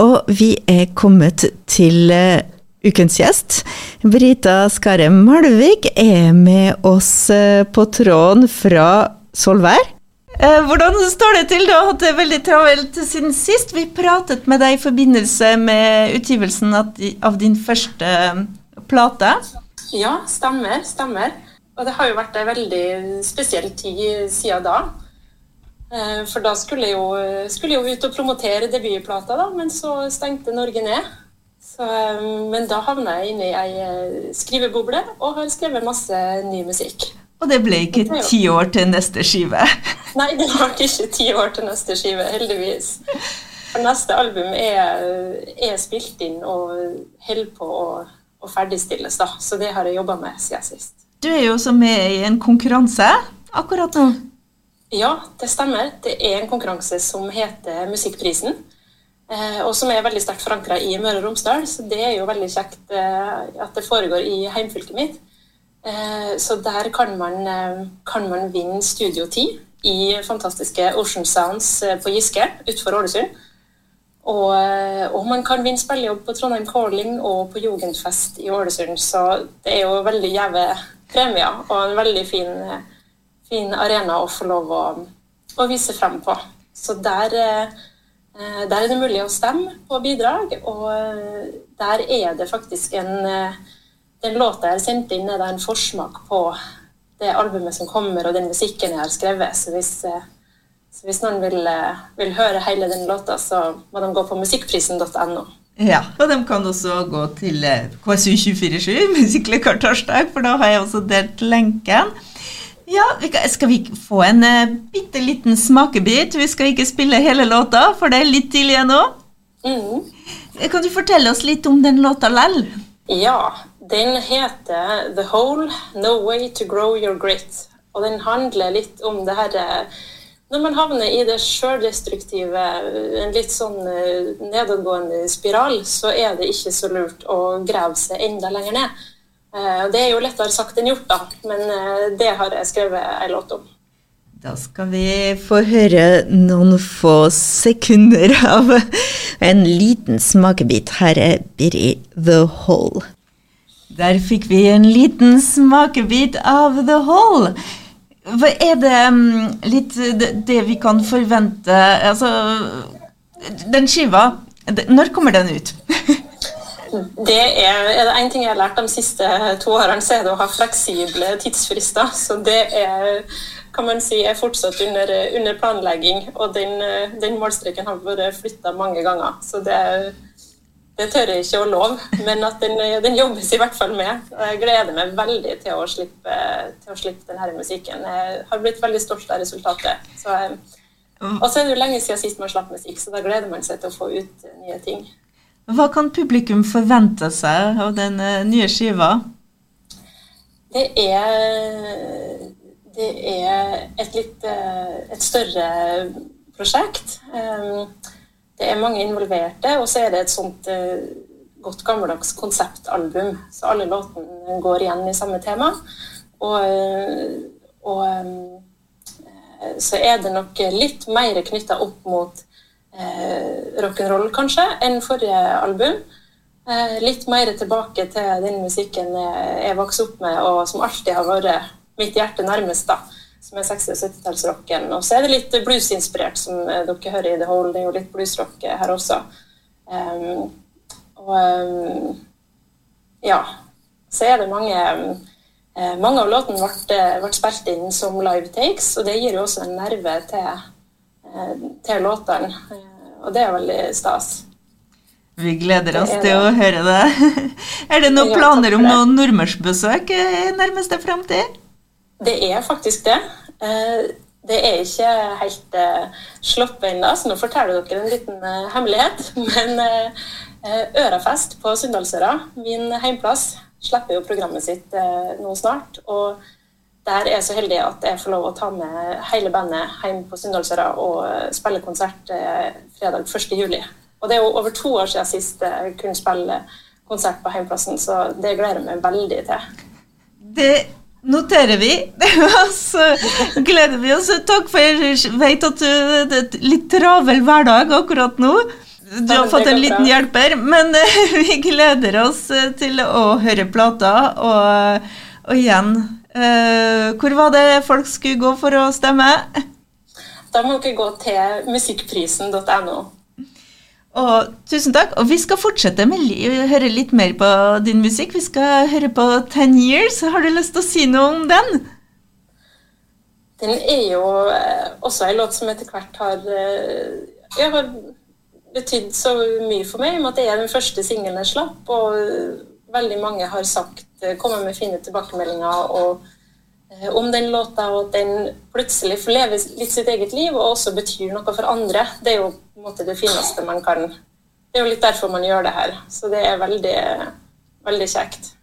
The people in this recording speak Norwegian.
Og vi er kommet til uh, ukens gjest. Brita Skarem Malvik er med oss uh, på tråden fra Solvær. Uh, hvordan står det til? Du har hatt det veldig travelt siden sist. Vi pratet med deg i forbindelse med utgivelsen av din første plate. Ja, stemmer. Stemmer. Og det har jo vært ei veldig spesiell tid siden da. Eh, for da skulle jeg, jo, skulle jeg jo ut og promotere debutplata, da, men så stengte Norge ned. Så, eh, men da havna jeg inne i ei eh, skriveboble og har skrevet masse ny musikk. Og det ble ikke ti år til neste skive? Nei, det ble ikke ti år til neste skive, heldigvis. For neste album er, er spilt inn og holder på å, å ferdigstilles, da. Så det har jeg jobba med siden sist. Du er jo også med i en konkurranse akkurat nå. Ja, det stemmer. Det er en konkurranse som heter Musikkprisen. Eh, og som er veldig sterkt forankra i Møre og Romsdal. Så det er jo veldig kjekt eh, at det foregår i heimfylket mitt. Eh, så der kan man, kan man vinne studiotid i fantastiske Ocean Sounds på Giske utenfor Ålesund. Og, og, man kan vinne spillejobb på Trondheim Calling og på Jugendfest i Ålesund. Så det er jo veldig gjeve premier og en veldig fin fin arena å få lov å, å vise frem på. Så der, eh, der, er det mulig å stemme på bidrag, og eh, der er det faktisk en eh, Den låta jeg har sendt inn, er en forsmak på det albumet som kommer, og den musikken jeg har skrevet. Så hvis, så hvis noen vil, vil, høre hele den låta, så må de gå på musikkprisen.no. Ja, og de kan også gå til KSU247, Musikklekar torsdag, for da har jeg også delt lenken. Ja, Skal vi få en uh, bitte liten smakebit? Vi skal ikke spille hele låta, for det er litt tidlig ennå. Mm. Kan du fortelle oss litt om den låta lell? Ja, den heter The Hole, No Way to Grow Your Grit. Og den handler litt om det herre eh, Når man havner i det sjøldestruktive, en litt sånn nedadgående spiral, så er det ikke så lurt å grave seg enda lenger ned. Eh, det er jo lettere sagt enn gjort, da, men eh, det har jeg skrevet en låt om. Da skal vi få høre noen få sekunder av en liten smakebit. Her er Biri The Hole. Der fikk vi en liten smakebit av The Hole. Hva er det mm, litt det vi kan forvente Altså, den skiva, når kommer den ut? Det er, er det én ting jeg har lært de siste to årene, så er det å ha fleksible tidsfrister. Så det er, kan man si, er fortsatt under, under planlegging. Og den, den målstreken har vært flytta mange ganger. Så det, det, tør jeg ikke å love, men at den, den, jobbes i hvert fall med. Og jeg gleder meg veldig til å slippe, til å slippe denne musikken. Jeg har blitt veldig stolt av resultatet. Så, og så er det jo lenge siden sist man slapp musikk, så da gleder man seg til å få ut nye ting. Hva kan publikum forvente seg av den eh, nye skiva? Det er, det er et litt eh, et større prosjekt. Eh, det er mange involverte, og så er det et sånt godt gammeldags konseptalbum. Så alle låtene går igjen i samme tema. Og, og så er det nok litt mer knytta opp mot rock'n'roll, kanskje, enn forrige album. Eh, litt mer tilbake til den musikken jeg vokste opp med, og som alltid har vært mitt hjerte nærmest, da, som er 60- og 70-tallsrocken. Og så er det litt bluesinspirert, som eh, dere hører i The Hole. Det er jo litt bluesrock her også. Um, og um, ja. Så er det mange eh, Mange av låtene ble, ble spilt inn som live takes, og det gir jo også en nerve til Eh, til låtene. Eh, og det er veldig stas. Vi gleder oss til å høre det. er det noen planer om noen nordmørsbesøk i nærmeste framtid? Det er faktisk det. Eh, det er ikke helt slått ennå, så nå forteller dere en liten hemmelighet. Men Ørafest på Sunndalsøra, min heimplass, slipper jo programmet sitt nå snart. og der er jeg så heldig at jeg får lov å ta med hele bandet hjem på Sunndalsøra og eh, spille konsert fredag fredag 1.7. Og det er jo over to år siden sist jeg kunne spille konsert på heimplassen, så det gleder jeg meg veldig til. Det noterer vi. så gleder vi oss. Takk for jeg vet at det er litt travel hverdag akkurat nå. Du har fått en liten hjelper, men vi gleder oss til å høre plata. Og, og igjen, hvor var det folk skulle gå for å stemme? Da må dere gå til musikkprisen.no. Og tusen takk. Og vi skal fortsette med å høre litt mer på din musikk. Vi skal høre på Ten Years. Har du lyst til å si noe om den? Den er jo eh, også en låt som etter hvert har, eh, har betydd så mye for meg, med at det er den første singelen jeg slapp. Og veldig mange har sagt, eh, kommet med fine tilbakemeldinger og Eh, om den låta, og at den plutselig får leve litt sitt eget liv og også betyr noe for andre. Det er jo på en måte det fineste man kan. Det er jo litt derfor man gjør det her. Så det er veldig, veldig kjekt.